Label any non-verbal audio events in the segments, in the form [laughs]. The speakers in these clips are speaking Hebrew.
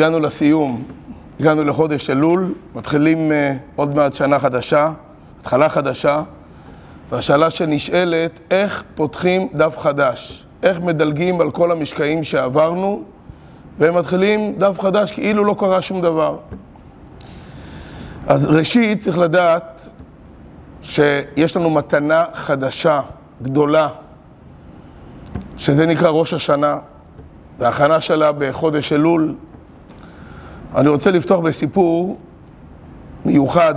הגענו לסיום, הגענו לחודש אלול, מתחילים uh, עוד מעט שנה חדשה, התחלה חדשה, והשאלה שנשאלת, איך פותחים דף חדש? איך מדלגים על כל המשקעים שעברנו, ומתחילים דף חדש כאילו לא קרה שום דבר. אז ראשית צריך לדעת שיש לנו מתנה חדשה, גדולה, שזה נקרא ראש השנה, וההכנה שלה בחודש אלול. אני רוצה לפתוח בסיפור מיוחד.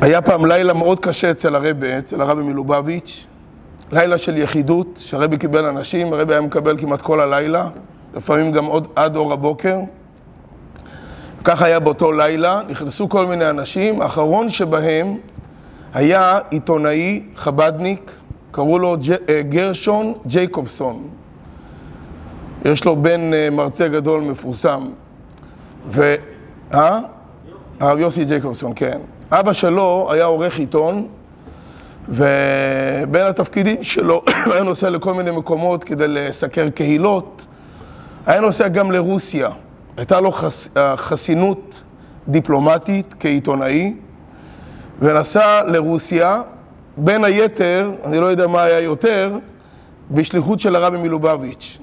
היה פעם לילה מאוד קשה אצל הרבה, אצל הרבי מלובביץ', לילה של יחידות, שהרבי קיבל אנשים, הרבי היה מקבל כמעט כל הלילה, לפעמים גם עוד עד אור הבוקר. ככה היה באותו לילה, נכנסו כל מיני אנשים, האחרון שבהם היה עיתונאי חבדניק, קראו לו גרשון ג'ייקובסון. יש לו בן מרצה גדול מפורסם. ו... אה? הרב יוסי ג'ייקובסון, כן. אבא שלו היה עורך עיתון, ובין התפקידים שלו [coughs] היה נוסע לכל מיני מקומות כדי לסקר קהילות. היה נוסע גם לרוסיה. הייתה לו חס... חסינות דיפלומטית כעיתונאי, ונסע לרוסיה, בין היתר, אני לא יודע מה היה יותר, בשליחות של הרבי מלובביץ'.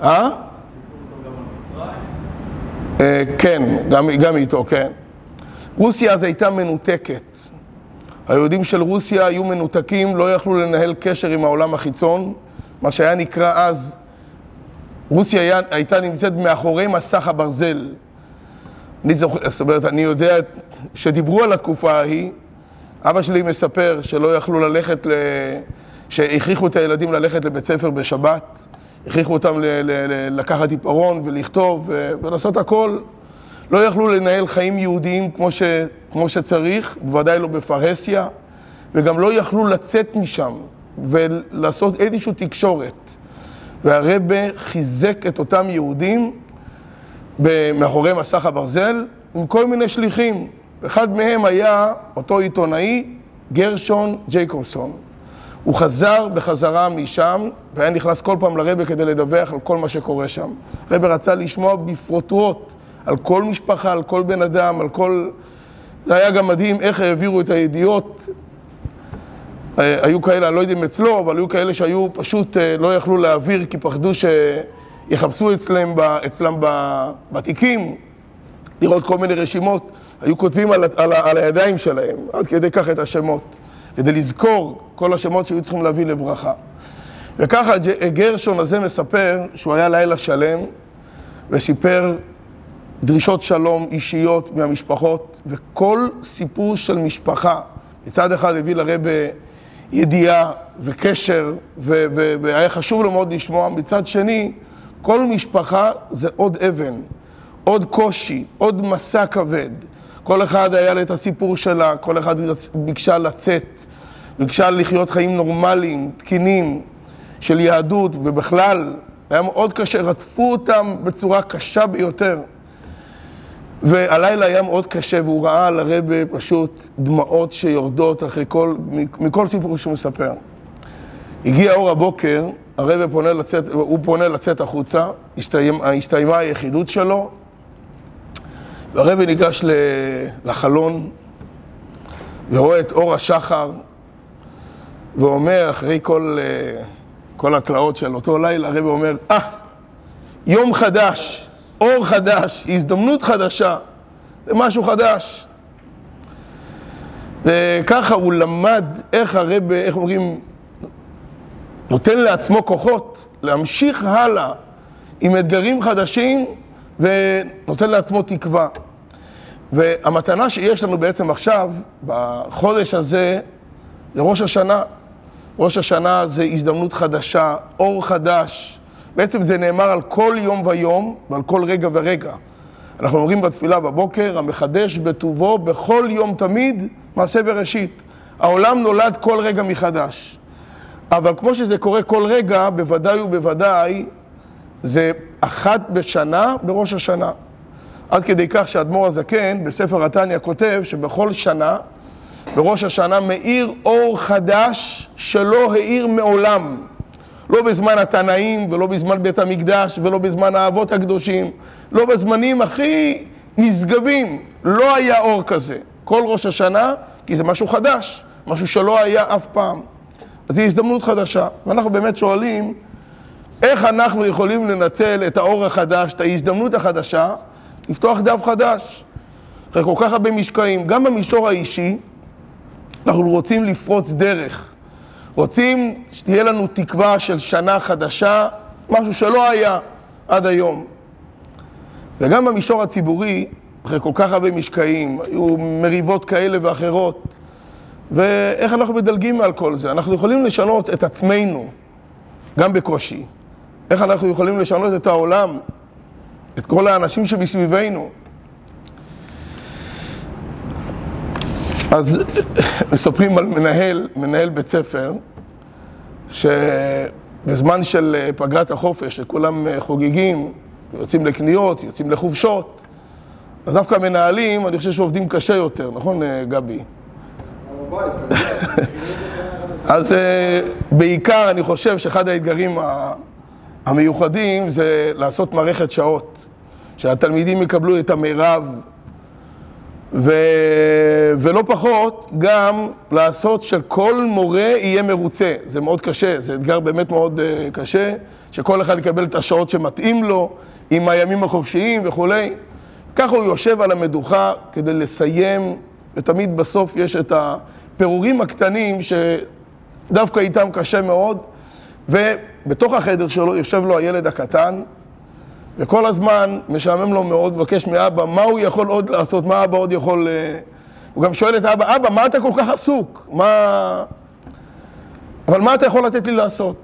אה? כן, גם, גם איתו, כן. רוסיה אז הייתה מנותקת. היהודים של רוסיה היו מנותקים, לא יכלו לנהל קשר עם העולם החיצון, מה שהיה נקרא אז, רוסיה היה, הייתה נמצאת מאחורי מסך הברזל. אני זוכר, זאת אומרת, אני יודע שדיברו על התקופה ההיא, אבא שלי מספר שלא יכלו ללכת, ל... שהכריחו את הילדים ללכת לבית ספר בשבת. הכריחו אותם לקחת עיפרון ולכתוב ולעשות הכל. לא יכלו לנהל חיים יהודיים כמו, ש- כמו שצריך, בוודאי לא בפרהסיה, וגם לא יכלו לצאת משם ולעשות איזושהי תקשורת. והרבה חיזק את אותם יהודים מאחורי מסך הברזל עם כל מיני שליחים. אחד מהם היה אותו עיתונאי, גרשון ג'ייקובסון. הוא חזר בחזרה משם, והיה נכנס כל פעם לרבה כדי לדווח על כל מה שקורה שם. רבה רצה לשמוע בפרוטרוט על כל משפחה, על כל בן אדם, על כל... זה היה גם מדהים איך העבירו את הידיעות. היו כאלה, אני לא יודע אם אצלו, אבל היו כאלה שהיו פשוט לא יכלו להעביר כי פחדו שיחפשו אצלם, אצלם בתיקים, לראות כל מיני רשימות. היו כותבים על, על, על הידיים שלהם, עד כדי כך את השמות. כדי לזכור כל השמות שהיו צריכים להביא לברכה. וככה גרשון הזה מספר שהוא היה לילה שלם וסיפר דרישות שלום אישיות מהמשפחות וכל סיפור של משפחה מצד אחד הביא לרבה ידיעה וקשר והיה חשוב לו מאוד לשמוע, מצד שני כל משפחה זה עוד אבן, עוד קושי, עוד מסע כבד. כל אחד היה לה את הסיפור שלה, כל אחד ביקשה לצאת, ביקשה לחיות חיים נורמליים, תקינים, של יהדות, ובכלל, היה מאוד קשה, רדפו אותם בצורה קשה ביותר. והלילה היה מאוד קשה, והוא ראה על הרבה פשוט דמעות שיורדות אחרי כל, מכל סיפור שהוא מספר. הגיע אור הבוקר, הרבה פונה לצאת, הוא פונה לצאת החוצה, הסתיימה, הסתיימה היחידות שלו, והרבי ניגש לחלון ורואה את אור השחר ואומר, אחרי כל, כל התלאות של אותו לילה, הרבי אומר, אה, ah, יום חדש, אור חדש, הזדמנות חדשה, זה משהו חדש. וככה הוא למד איך הרבי, איך אומרים, נותן לעצמו כוחות להמשיך הלאה עם אתגרים חדשים ונותן לעצמו תקווה. והמתנה שיש לנו בעצם עכשיו, בחודש הזה, זה ראש השנה. ראש השנה זה הזדמנות חדשה, אור חדש. בעצם זה נאמר על כל יום ויום ועל כל רגע ורגע. אנחנו אומרים בתפילה בבוקר, המחדש בטובו בכל יום תמיד מעשה בראשית. העולם נולד כל רגע מחדש. אבל כמו שזה קורה כל רגע, בוודאי ובוודאי זה אחת בשנה בראש השנה. עד כדי כך שאדמו"ר הזקן בספר התניא כותב שבכל שנה, בראש השנה מאיר אור חדש שלא האיר מעולם. לא בזמן התנאים ולא בזמן בית המקדש ולא בזמן האבות הקדושים, לא בזמנים הכי נשגבים, לא היה אור כזה. כל ראש השנה, כי זה משהו חדש, משהו שלא היה אף פעם. אז זו הזדמנות חדשה, ואנחנו באמת שואלים, איך אנחנו יכולים לנצל את האור החדש, את ההזדמנות החדשה, לפתוח דף חדש? אחרי כל כך הרבה משקעים, גם במישור האישי, אנחנו רוצים לפרוץ דרך. רוצים שתהיה לנו תקווה של שנה חדשה, משהו שלא היה עד היום. וגם במישור הציבורי, אחרי כל כך הרבה משקעים, היו מריבות כאלה ואחרות, ואיך אנחנו מדלגים על כל זה? אנחנו יכולים לשנות את עצמנו, גם בקושי. איך אנחנו יכולים לשנות את העולם, את כל האנשים שמסביבנו. אז [laughs] מספרים על מנהל, מנהל בית ספר, שבזמן של פגרת החופש, שכולם חוגגים, יוצאים לקניות, יוצאים לחופשות, אז דווקא מנהלים, אני חושב שעובדים קשה יותר, נכון גבי? [laughs] אז בעיקר אני חושב שאחד האתגרים המיוחדים זה לעשות מערכת שעות, שהתלמידים יקבלו את המירב ו... ולא פחות, גם לעשות שכל מורה יהיה מרוצה. זה מאוד קשה, זה אתגר באמת מאוד uh, קשה, שכל אחד יקבל את השעות שמתאים לו, עם הימים החופשיים וכולי. ככה הוא יושב על המדוכה כדי לסיים, ותמיד בסוף יש את הפירורים הקטנים שדווקא איתם קשה מאוד, ובתוך החדר שלו יושב לו הילד הקטן, וכל הזמן משעמם לו מאוד, מבקש מאבא, מה הוא יכול עוד לעשות, מה אבא עוד יכול... אה, הוא גם שואל את אבא, אבא, מה אתה כל כך עסוק? מה... אבל מה אתה יכול לתת לי לעשות?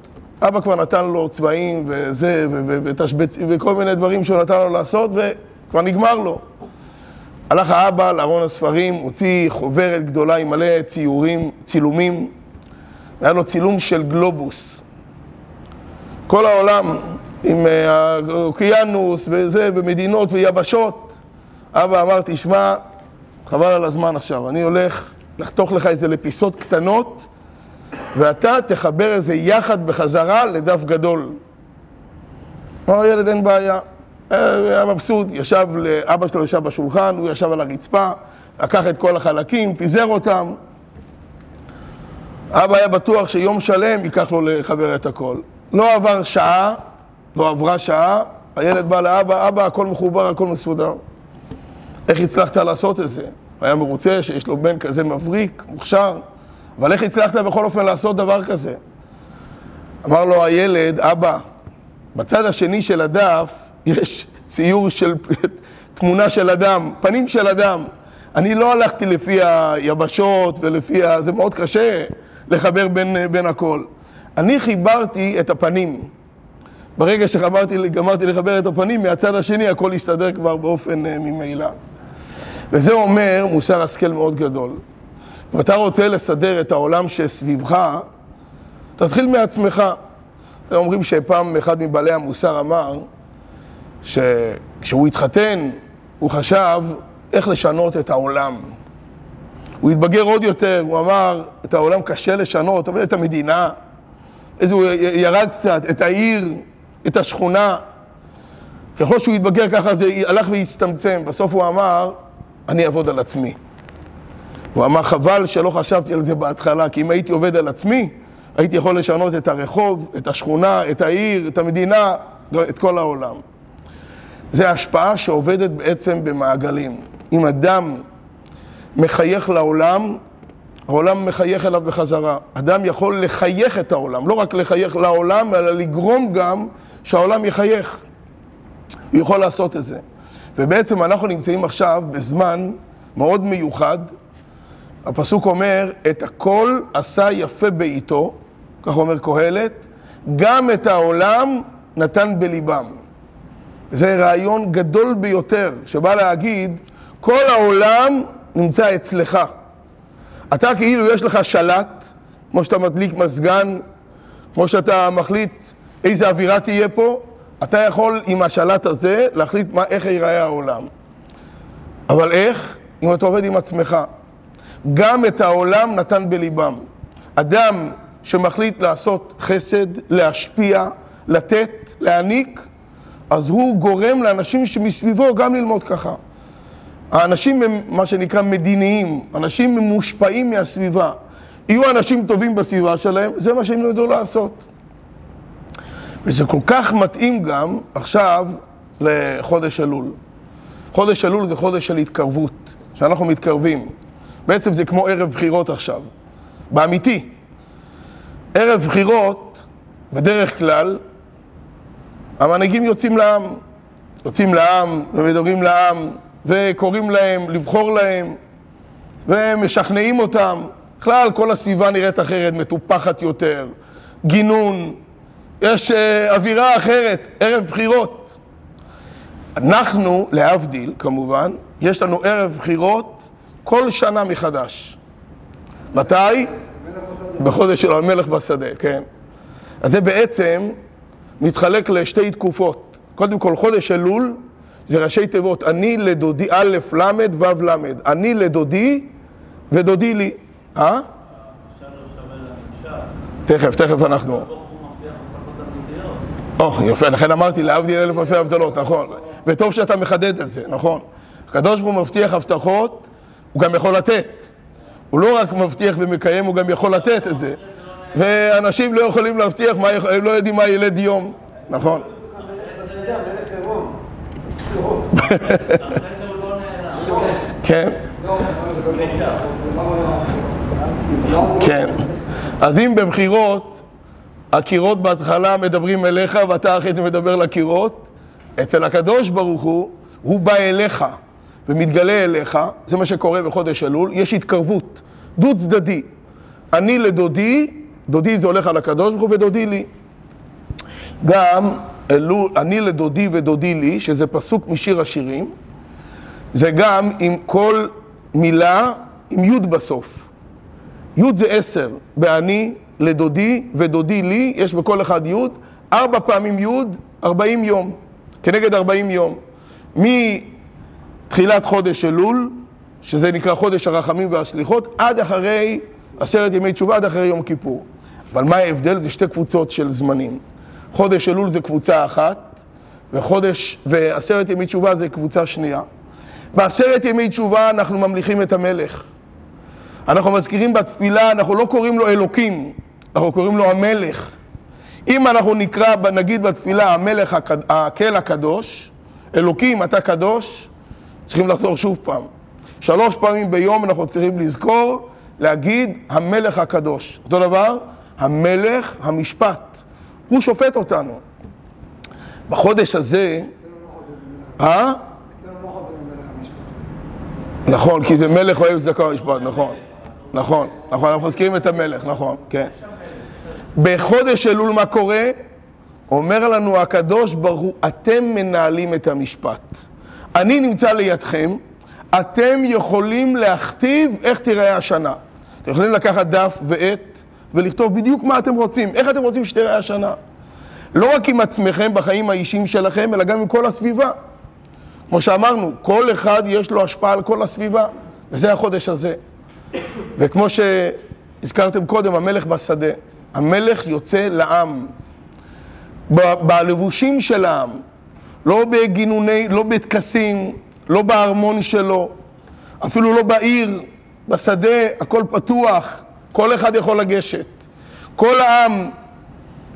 אבא כבר נתן לו צבעים וזה, ותשבצים, וכל מיני דברים שהוא נתן לו לעשות, וכבר נגמר לו. הלך האבא לארון הספרים, הוציא חוברת גדולה עם מלא ציורים, צילומים. היה לו צילום של גלובוס. כל העולם, עם אה, האוקיינוס וזה, ומדינות ויבשות. אבא אמר, תשמע, חבל על הזמן עכשיו, אני הולך לחתוך לך איזה לפיסות קטנות, ואתה תחבר איזה יחד בחזרה לדף גדול. אמר הילד, אין בעיה. היה מבסוט, ישב, אבא שלו ישב בשולחן, הוא ישב על הרצפה, לקח את כל החלקים, פיזר אותם. אבא היה בטוח שיום שלם ייקח לו לחבר את הכל. לא עבר שעה, לא עברה שעה, הילד בא לאבא, אבא, הכל מחובר, הכל מסודר. איך הצלחת לעשות את זה? היה מרוצה שיש לו בן כזה מבריק, מוכשר, אבל איך הצלחת בכל אופן לעשות דבר כזה? אמר לו הילד, אבא, בצד השני של הדף יש ציור של [laughs] תמונה של אדם, פנים של אדם. אני לא הלכתי לפי היבשות ולפי ה... זה מאוד קשה לחבר בין, בין הכל. אני חיברתי את הפנים. ברגע שגמרתי לחבר את הפנים, מהצד השני הכל יסתדר כבר באופן uh, ממילא. וזה אומר מוסר השכל מאוד גדול. אם אתה רוצה לסדר את העולם שסביבך, תתחיל מעצמך. אומרים שפעם אחד מבעלי המוסר אמר שכשהוא התחתן, הוא חשב איך לשנות את העולם. הוא התבגר עוד יותר, הוא אמר, את העולם קשה לשנות, אבל את המדינה, איזה הוא ירד קצת, את העיר, את השכונה. ככל שהוא התבגר ככה זה הלך והצטמצם. בסוף הוא אמר, אני אעבוד על עצמי. הוא אמר, חבל שלא חשבתי על זה בהתחלה, כי אם הייתי עובד על עצמי, הייתי יכול לשנות את הרחוב, את השכונה, את העיר, את המדינה, את כל העולם. זה השפעה שעובדת בעצם במעגלים. אם אדם מחייך לעולם, העולם מחייך אליו בחזרה. אדם יכול לחייך את העולם, לא רק לחייך לעולם, אלא לגרום גם שהעולם יחייך. הוא יכול לעשות את זה. ובעצם אנחנו נמצאים עכשיו בזמן מאוד מיוחד. הפסוק אומר, את הכל עשה יפה בעיתו, כך אומר קהלת, גם את העולם נתן בליבם. זה רעיון גדול ביותר, שבא להגיד, כל העולם נמצא אצלך. אתה כאילו יש לך שלט, כמו שאתה מדליק מזגן, כמו שאתה מחליט איזה אווירה תהיה פה, אתה יכול עם השלט הזה להחליט מה, איך ייראה העולם. אבל איך? אם אתה עובד עם עצמך. גם את העולם נתן בליבם. אדם שמחליט לעשות חסד, להשפיע, לתת, להעניק, אז הוא גורם לאנשים שמסביבו גם ללמוד ככה. האנשים הם מה שנקרא מדיניים, אנשים מושפעים מהסביבה. יהיו אנשים טובים בסביבה שלהם, זה מה שהם ידעו לעשות. וזה כל כך מתאים גם עכשיו לחודש אלול. חודש אלול זה חודש של התקרבות, שאנחנו מתקרבים. בעצם זה כמו ערב בחירות עכשיו, באמיתי. ערב בחירות, בדרך כלל, המנהיגים יוצאים לעם. יוצאים לעם ומדברים לעם וקוראים להם לבחור להם ומשכנעים אותם. בכלל, כל הסביבה נראית אחרת, מטופחת יותר, גינון, יש uh, אווירה אחרת, ערב בחירות. אנחנו, להבדיל כמובן, יש לנו ערב בחירות כל שנה מחדש. מתי? בחודש של המלך בשדה, כן. אז זה בעצם מתחלק לשתי תקופות. קודם כל, חודש אלול זה ראשי תיבות, אני לדודי, א', ל', ו', ל', אני לדודי ודודי לי. אה? תכף, תכף אנחנו... או, יפה, לכן אמרתי, להבדיל אלף אלפי הבדלות, נכון. וטוב שאתה מחדד את זה, נכון. הקדוש ברוך הוא מבטיח הבטחות, הוא גם יכול לתת. הוא לא רק מבטיח ומקיים, הוא גם יכול לתת את זה. ואנשים לא יכולים להבטיח, הם לא יודעים מה ילד יום, נכון. כן. כן. אז אם בבחירות הקירות בהתחלה מדברים אליך ואתה אחרי זה מדבר לקירות, אצל הקדוש ברוך הוא, הוא בא אליך ומתגלה אליך, זה מה שקורה בחודש אלול, יש התקרבות, דו צדדי. אני לדודי, דודי זה הולך על הקדוש ברוך הוא ודודי לי. גם אלול, אני לדודי ודודי לי, שזה פסוק משיר השירים, זה גם עם כל מילה עם י' בסוף. י' זה עשר, באני, לדודי ודודי לי, יש בכל אחד י', ארבע פעמים י', ארבעים יום, כנגד ארבעים יום. מתחילת חודש אלול, שזה נקרא חודש הרחמים והסליחות, עד אחרי עשרת ימי תשובה, עד אחרי יום כיפור. אבל מה ההבדל? זה שתי קבוצות של זמנים. חודש אלול זה קבוצה אחת, וחודש, ועשרת ימי תשובה זה קבוצה שנייה. בעשרת ימי תשובה אנחנו ממליכים את המלך. אנחנו מזכירים בתפילה, אנחנו לא קוראים לו אלוקים, אנחנו קוראים לו המלך. אם אנחנו נקרא, נגיד בתפילה, המלך, הקל הקדוש, אלוקים, אתה קדוש, צריכים לחזור שוב פעם. שלוש פעמים ביום אנחנו צריכים לזכור, להגיד המלך הקדוש. אותו דבר, המלך המשפט. הוא שופט אותנו. בחודש הזה... אה? נכון, כי זה מלך אוהב צדקה ומשפט, נכון. נכון, נכון, אנחנו מזכירים את המלך, נכון, כן. בחודש אלול מה קורה? אומר לנו הקדוש ברוך הוא, אתם מנהלים את המשפט. אני נמצא לידכם, אתם יכולים להכתיב איך תיראה השנה. אתם יכולים לקחת דף ועט ולכתוב בדיוק מה אתם רוצים, איך אתם רוצים שתיראה השנה. לא רק עם עצמכם בחיים האישיים שלכם, אלא גם עם כל הסביבה. כמו שאמרנו, כל אחד יש לו השפעה על כל הסביבה, וזה החודש הזה. וככמו שהזכרתם קודם, המלך בשדה. המלך יוצא לעם, בלבושים של העם, לא בגינוני, לא בטקסים, לא בארמון שלו, אפילו לא בעיר, בשדה, הכל פתוח, כל אחד יכול לגשת. כל העם,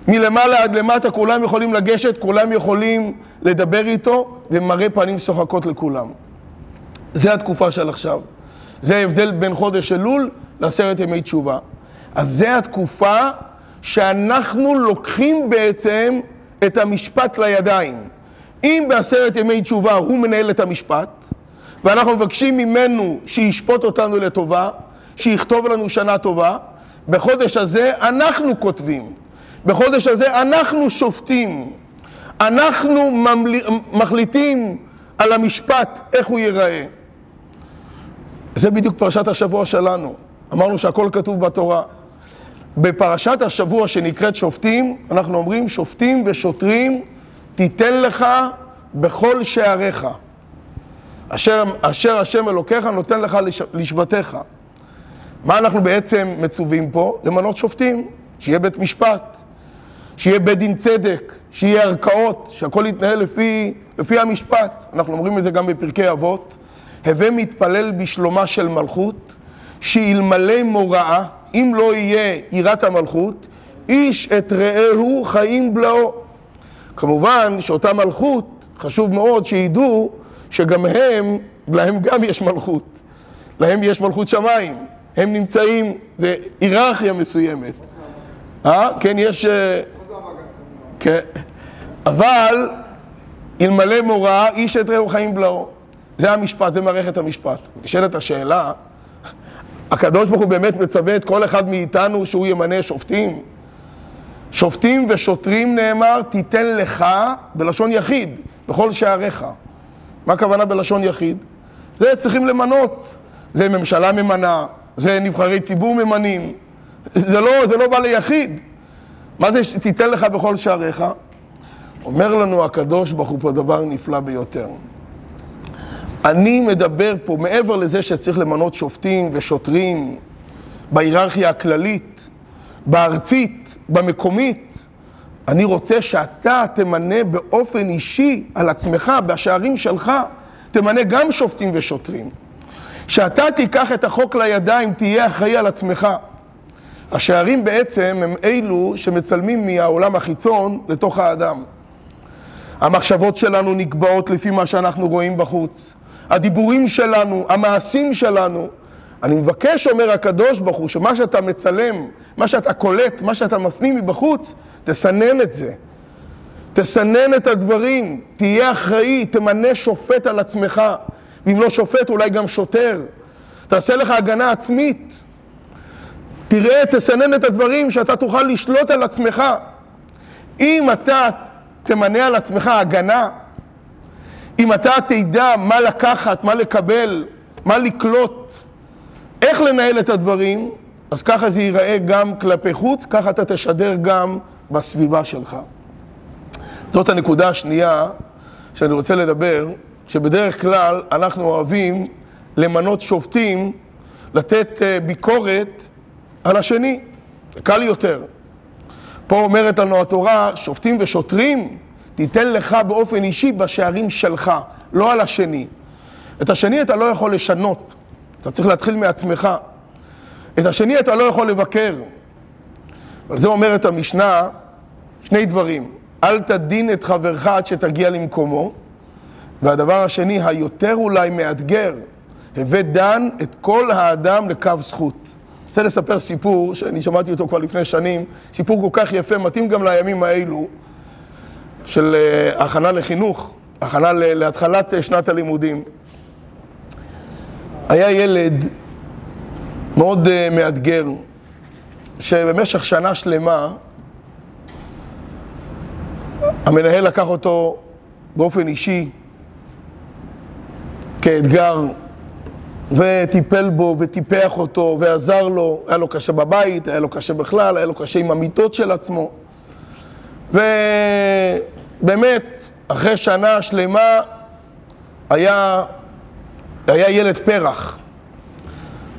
מלמעלה עד למטה, כולם יכולים לגשת, כולם יכולים לדבר איתו, ומראה פנים שוחקות לכולם. זה התקופה של עכשיו. זה ההבדל בין חודש אלול לעשרת ימי תשובה. אז זה התקופה שאנחנו לוקחים בעצם את המשפט לידיים. אם בעשרת ימי תשובה הוא מנהל את המשפט, ואנחנו מבקשים ממנו שישפוט אותנו לטובה, שיכתוב לנו שנה טובה, בחודש הזה אנחנו כותבים, בחודש הזה אנחנו שופטים, אנחנו ממל... מחליטים על המשפט, איך הוא ייראה. זה בדיוק פרשת השבוע שלנו. אמרנו שהכל כתוב בתורה. בפרשת השבוע שנקראת שופטים, אנחנו אומרים שופטים ושוטרים תיתן לך בכל שעריך. אשר, אשר השם אלוקיך נותן לך לשבטיך. מה אנחנו בעצם מצווים פה? למנות שופטים. שיהיה בית משפט, שיהיה בית דין צדק, שיהיה ערכאות, שהכל יתנהל לפי, לפי המשפט. אנחנו אומרים את זה גם בפרקי אבות. הווה מתפלל בשלומה של מלכות, שאלמלא מוראה, אם לא יהיה יראת המלכות, איש את רעהו חיים בלעו. כמובן שאותה מלכות, חשוב מאוד שידעו שגם הם, להם גם יש מלכות. להם יש מלכות שמיים. הם נמצאים, זה היררכיה מסוימת. אה? כן, יש... אה, כן. אבל אלמלא מורא, איש את רעהו חיים בלעו. זה המשפט, זה מערכת המשפט. נשאלת השאלה, הקדוש ברוך הוא באמת מצווה את כל אחד מאיתנו שהוא ימנה שופטים? שופטים ושוטרים נאמר, תיתן לך בלשון יחיד, בכל שעריך. מה הכוונה בלשון יחיד? זה צריכים למנות. זה ממשלה ממנה, זה נבחרי ציבור ממנים. זה לא, זה לא בא ליחיד. מה זה תיתן לך בכל שעריך? אומר לנו הקדוש ברוך הוא פה דבר נפלא ביותר. אני מדבר פה, מעבר לזה שצריך למנות שופטים ושוטרים בהיררכיה הכללית, בארצית, במקומית, אני רוצה שאתה תמנה באופן אישי על עצמך, בשערים שלך, תמנה גם שופטים ושוטרים. שאתה תיקח את החוק לידיים, תהיה אחראי על עצמך. השערים בעצם הם אלו שמצלמים מהעולם החיצון לתוך האדם. המחשבות שלנו נקבעות לפי מה שאנחנו רואים בחוץ. הדיבורים שלנו, המעשים שלנו. אני מבקש, אומר הקדוש ברוך הוא, שמה שאתה מצלם, מה שאתה קולט, מה שאתה מפנים מבחוץ, תסנן את זה. תסנן את הדברים, תהיה אחראי, תמנה שופט על עצמך. ואם לא שופט, אולי גם שוטר. תעשה לך הגנה עצמית. תראה, תסנן את הדברים שאתה תוכל לשלוט על עצמך. אם אתה תמנה על עצמך הגנה, אם אתה תדע מה לקחת, מה לקבל, מה לקלוט, איך לנהל את הדברים, אז ככה זה ייראה גם כלפי חוץ, ככה אתה תשדר גם בסביבה שלך. זאת הנקודה השנייה שאני רוצה לדבר, שבדרך כלל אנחנו אוהבים למנות שופטים, לתת אה, ביקורת על השני, קל יותר. פה אומרת לנו התורה, שופטים ושוטרים, תיתן לך באופן אישי בשערים שלך, לא על השני. את השני אתה לא יכול לשנות, אתה צריך להתחיל מעצמך. את השני אתה לא יכול לבקר. על זה אומרת המשנה שני דברים. אל תדין את חברך עד שתגיע למקומו, והדבר השני, היותר אולי מאתגר, הווה דן את כל האדם לקו זכות. רוצה לספר סיפור שאני שמעתי אותו כבר לפני שנים, סיפור כל כך יפה, מתאים גם לימים האלו. של אה, הכנה לחינוך, הכנה להתחלת אה, שנת הלימודים. היה ילד מאוד אה, מאתגר, שבמשך שנה שלמה המנהל לקח אותו באופן אישי כאתגר וטיפל בו וטיפח אותו ועזר לו, היה לו קשה בבית, היה לו קשה בכלל, היה לו קשה עם המיטות של עצמו. ובאמת, אחרי שנה שלמה היה, היה ילד פרח.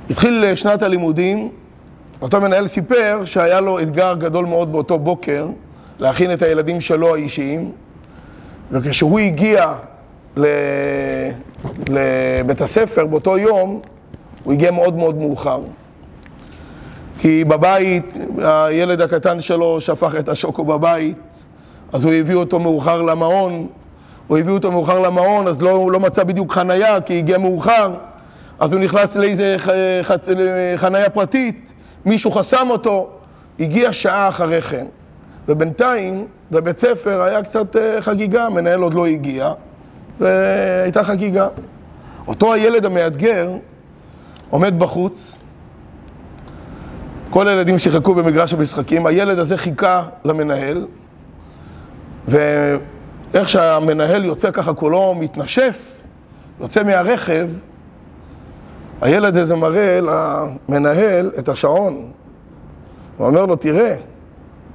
התחיל שנת הלימודים, אותו מנהל סיפר שהיה לו אתגר גדול מאוד באותו בוקר להכין את הילדים שלו האישיים, וכשהוא הגיע לבית הספר באותו יום, הוא הגיע מאוד מאוד מאוחר. כי בבית, הילד הקטן שלו שפך את השוקו בבית, אז הוא הביא אותו מאוחר למעון, הוא הביא אותו מאוחר למעון, אז לא, הוא לא מצא בדיוק חנייה, כי הגיע מאוחר, אז הוא נכנס לאיזה חצ... חנייה פרטית, מישהו חסם אותו, הגיע שעה אחרי כן. ובינתיים, בבית ספר היה קצת אה, חגיגה, המנהל עוד לא הגיע, והייתה חגיגה. אותו הילד המאתגר עומד בחוץ, כל הילדים שיחקו במגרש המשחקים, הילד הזה חיכה למנהל, ואיך שהמנהל יוצא ככה כולו מתנשף, יוצא מהרכב, הילד הזה מראה למנהל את השעון. הוא אומר לו, תראה,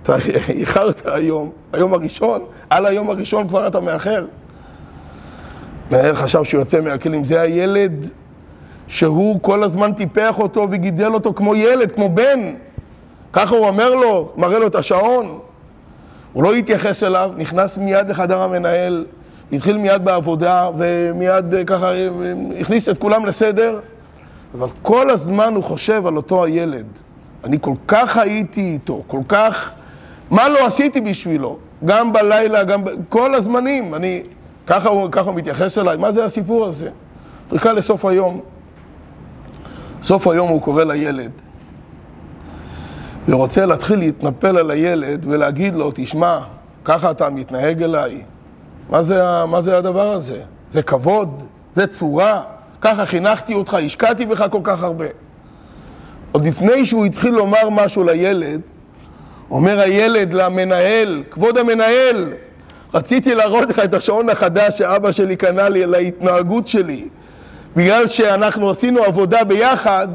אתה [laughs] איחרת היום, היום הראשון, על היום הראשון כבר אתה מאחר. מנהל חשב שהוא יוצא מהכלים, זה הילד שהוא כל הזמן טיפח אותו וגידל אותו כמו ילד, כמו בן. ככה הוא אומר לו, מראה לו את השעון. הוא לא התייחס אליו, נכנס מיד לחדר המנהל, התחיל מיד בעבודה, ומיד אה, ככה אה, הכניס את כולם לסדר, אבל כל הזמן הוא חושב על אותו הילד. אני כל כך הייתי איתו, כל כך... מה לא עשיתי בשבילו? גם בלילה, גם כל הזמנים. אני... ככה הוא, ככה הוא מתייחס אליי, מה זה הסיפור הזה? חיכה לסוף היום. סוף היום הוא קורא לילד, ורוצה להתחיל להתנפל על הילד ולהגיד לו, תשמע, ככה אתה מתנהג אליי? מה זה, מה זה הדבר הזה? זה כבוד? זה צורה? ככה חינכתי אותך, השקעתי בך כל כך הרבה. עוד לפני שהוא התחיל לומר משהו לילד, אומר הילד למנהל, כבוד המנהל, רציתי להראות לך את השעון החדש שאבא שלי קנה לי להתנהגות שלי. בגלל שאנחנו עשינו עבודה ביחד,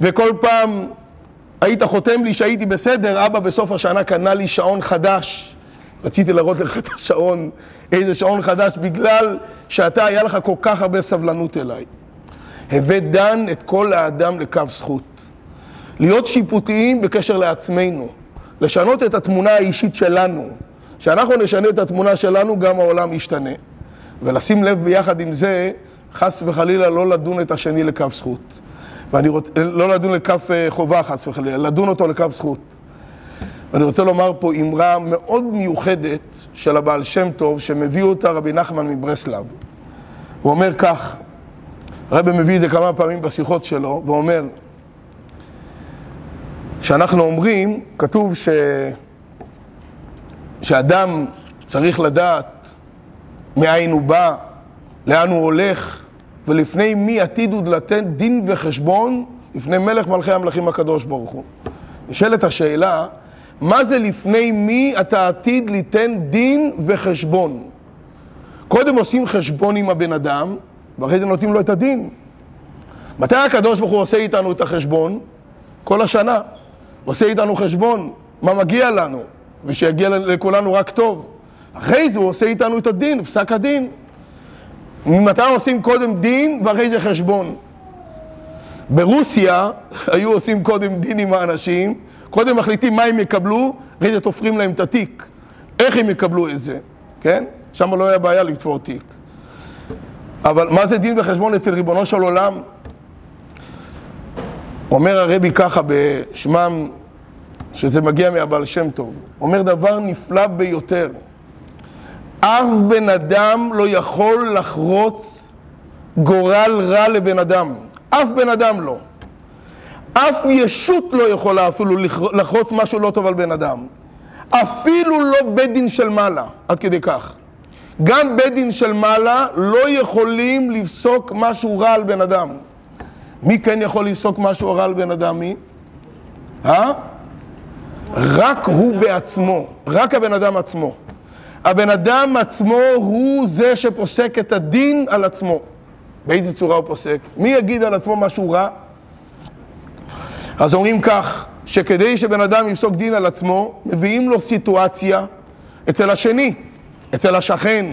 וכל פעם היית חותם לי שהייתי בסדר, אבא בסוף השנה קנה לי שעון חדש. רציתי להראות לך את השעון, איזה שעון חדש, בגלל שאתה, היה לך כל כך הרבה סבלנות אליי. הבאת דן את כל האדם לקו זכות. להיות שיפוטיים בקשר לעצמנו. לשנות את התמונה האישית שלנו. כשאנחנו נשנה את התמונה שלנו, גם העולם ישתנה. ולשים לב ביחד עם זה, חס וחלילה לא לדון את השני לקו זכות. ואני רוצה, לא לדון לכף אה, חובה חס וחלילה, לדון אותו לכף זכות. ואני רוצה לומר פה אמרה מאוד מיוחדת של הבעל שם טוב, שמביא אותה רבי נחמן מברסלב. הוא אומר כך, הרבי מביא את זה כמה פעמים בשיחות שלו, ואומר, שאנחנו אומרים, כתוב ש... שאדם צריך לדעת מאין הוא בא, לאן הוא הולך, ולפני מי עתיד הוא לתת דין וחשבון? לפני מלך מלכי המלכים הקדוש ברוך הוא. נשאלת השאלה, מה זה לפני מי אתה עתיד ליתן דין וחשבון? קודם עושים חשבון עם הבן אדם, ואחרי זה נותנים לו את הדין. מתי הקדוש ברוך הוא עושה איתנו את החשבון? כל השנה. עושה איתנו חשבון, מה מגיע לנו, ושיגיע לכולנו רק טוב. אחרי זה הוא עושה איתנו את הדין, פסק הדין. ממתי עושים קודם דין ואחרי זה חשבון? ברוסיה היו עושים קודם דין עם האנשים, קודם מחליטים מה הם יקבלו, אחרי זה תופרים להם את התיק. איך הם יקבלו את זה, כן? שם לא היה בעיה לתפור תיק. אבל מה זה דין וחשבון אצל ריבונו של עולם? אומר הרבי ככה בשמם, שזה מגיע מהבעל שם טוב, אומר דבר נפלא ביותר. אף בן אדם לא יכול לחרוץ גורל רע לבן אדם. אף בן אדם לא. אף ישות לא יכולה אפילו לחרוץ משהו לא טוב על בן אדם. אפילו לא בית דין של מעלה, עד כדי כך. גם בית דין של מעלה לא יכולים לפסוק משהו רע על בן אדם. מי כן יכול לפסוק משהו רע על בן אדם? מי? אה? רק הוא בעצמו, רק הבן אדם עצמו. הבן אדם עצמו הוא זה שפוסק את הדין על עצמו. באיזה צורה הוא פוסק? מי יגיד על עצמו משהו רע? אז אומרים כך, שכדי שבן אדם יפסוק דין על עצמו, מביאים לו סיטואציה אצל השני, אצל השכן,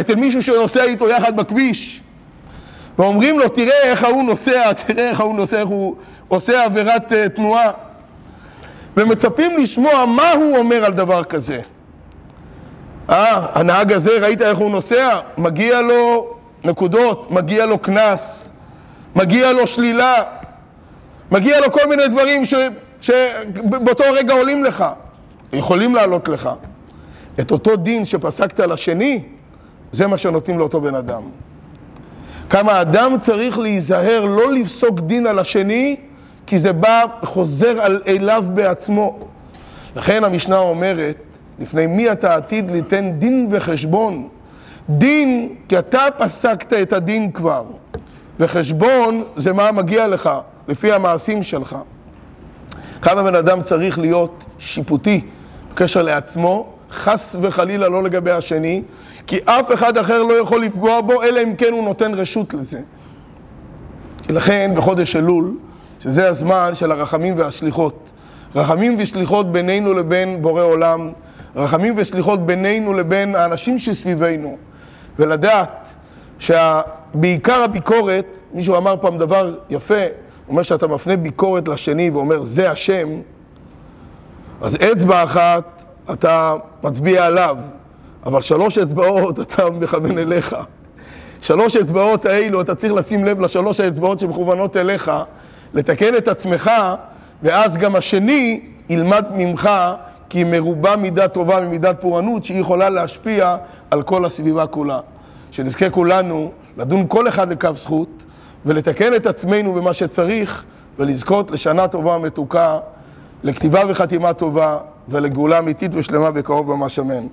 אצל מישהו שנוסע איתו יחד בכביש, ואומרים לו, תראה איך ההוא נוסע, [laughs] תראה איך ההוא נוסע, איך הוא עושה עבירת uh, תנועה. ומצפים לשמוע מה הוא אומר על דבר כזה. אה, הנהג הזה, ראית איך הוא נוסע? מגיע לו נקודות, מגיע לו קנס, מגיע לו שלילה, מגיע לו כל מיני דברים ש, שבאותו רגע עולים לך, יכולים לעלות לך. את אותו דין שפסקת לשני, זה מה שנותנים לאותו בן אדם. כמה אדם צריך להיזהר לא לפסוק דין על השני, כי זה בא, חוזר על אליו בעצמו. לכן המשנה אומרת, לפני מי אתה עתיד ליתן דין וחשבון? דין, כי אתה פסקת את הדין כבר, וחשבון זה מה מגיע לך, לפי המעשים שלך. כמה בן אדם צריך להיות שיפוטי בקשר לעצמו, חס וחלילה לא לגבי השני, כי אף אחד אחר לא יכול לפגוע בו, אלא אם כן הוא נותן רשות לזה. לכן בחודש אלול, שזה הזמן של הרחמים והשליחות, רחמים ושליחות בינינו לבין בורא עולם, רחמים וסליחות בינינו לבין האנשים שסביבנו, ולדעת שבעיקר הביקורת, מישהו אמר פעם דבר יפה, אומר שאתה מפנה ביקורת לשני ואומר זה השם, אז אצבע אחת אתה מצביע עליו, אבל שלוש אצבעות אתה מכוון אליך. שלוש אצבעות האלו, אתה צריך לשים לב לשלוש האצבעות שמכוונות אליך, לתקן את עצמך, ואז גם השני ילמד ממך, כי מרובה מידה טובה ממידת פורענות, שהיא יכולה להשפיע על כל הסביבה כולה. שנזכה כולנו לדון כל אחד לכף זכות, ולתקן את עצמנו במה שצריך, ולזכות לשנה טובה ומתוקה, לכתיבה וחתימה טובה, ולגאולה אמיתית ושלמה בקרוב ממש אמן.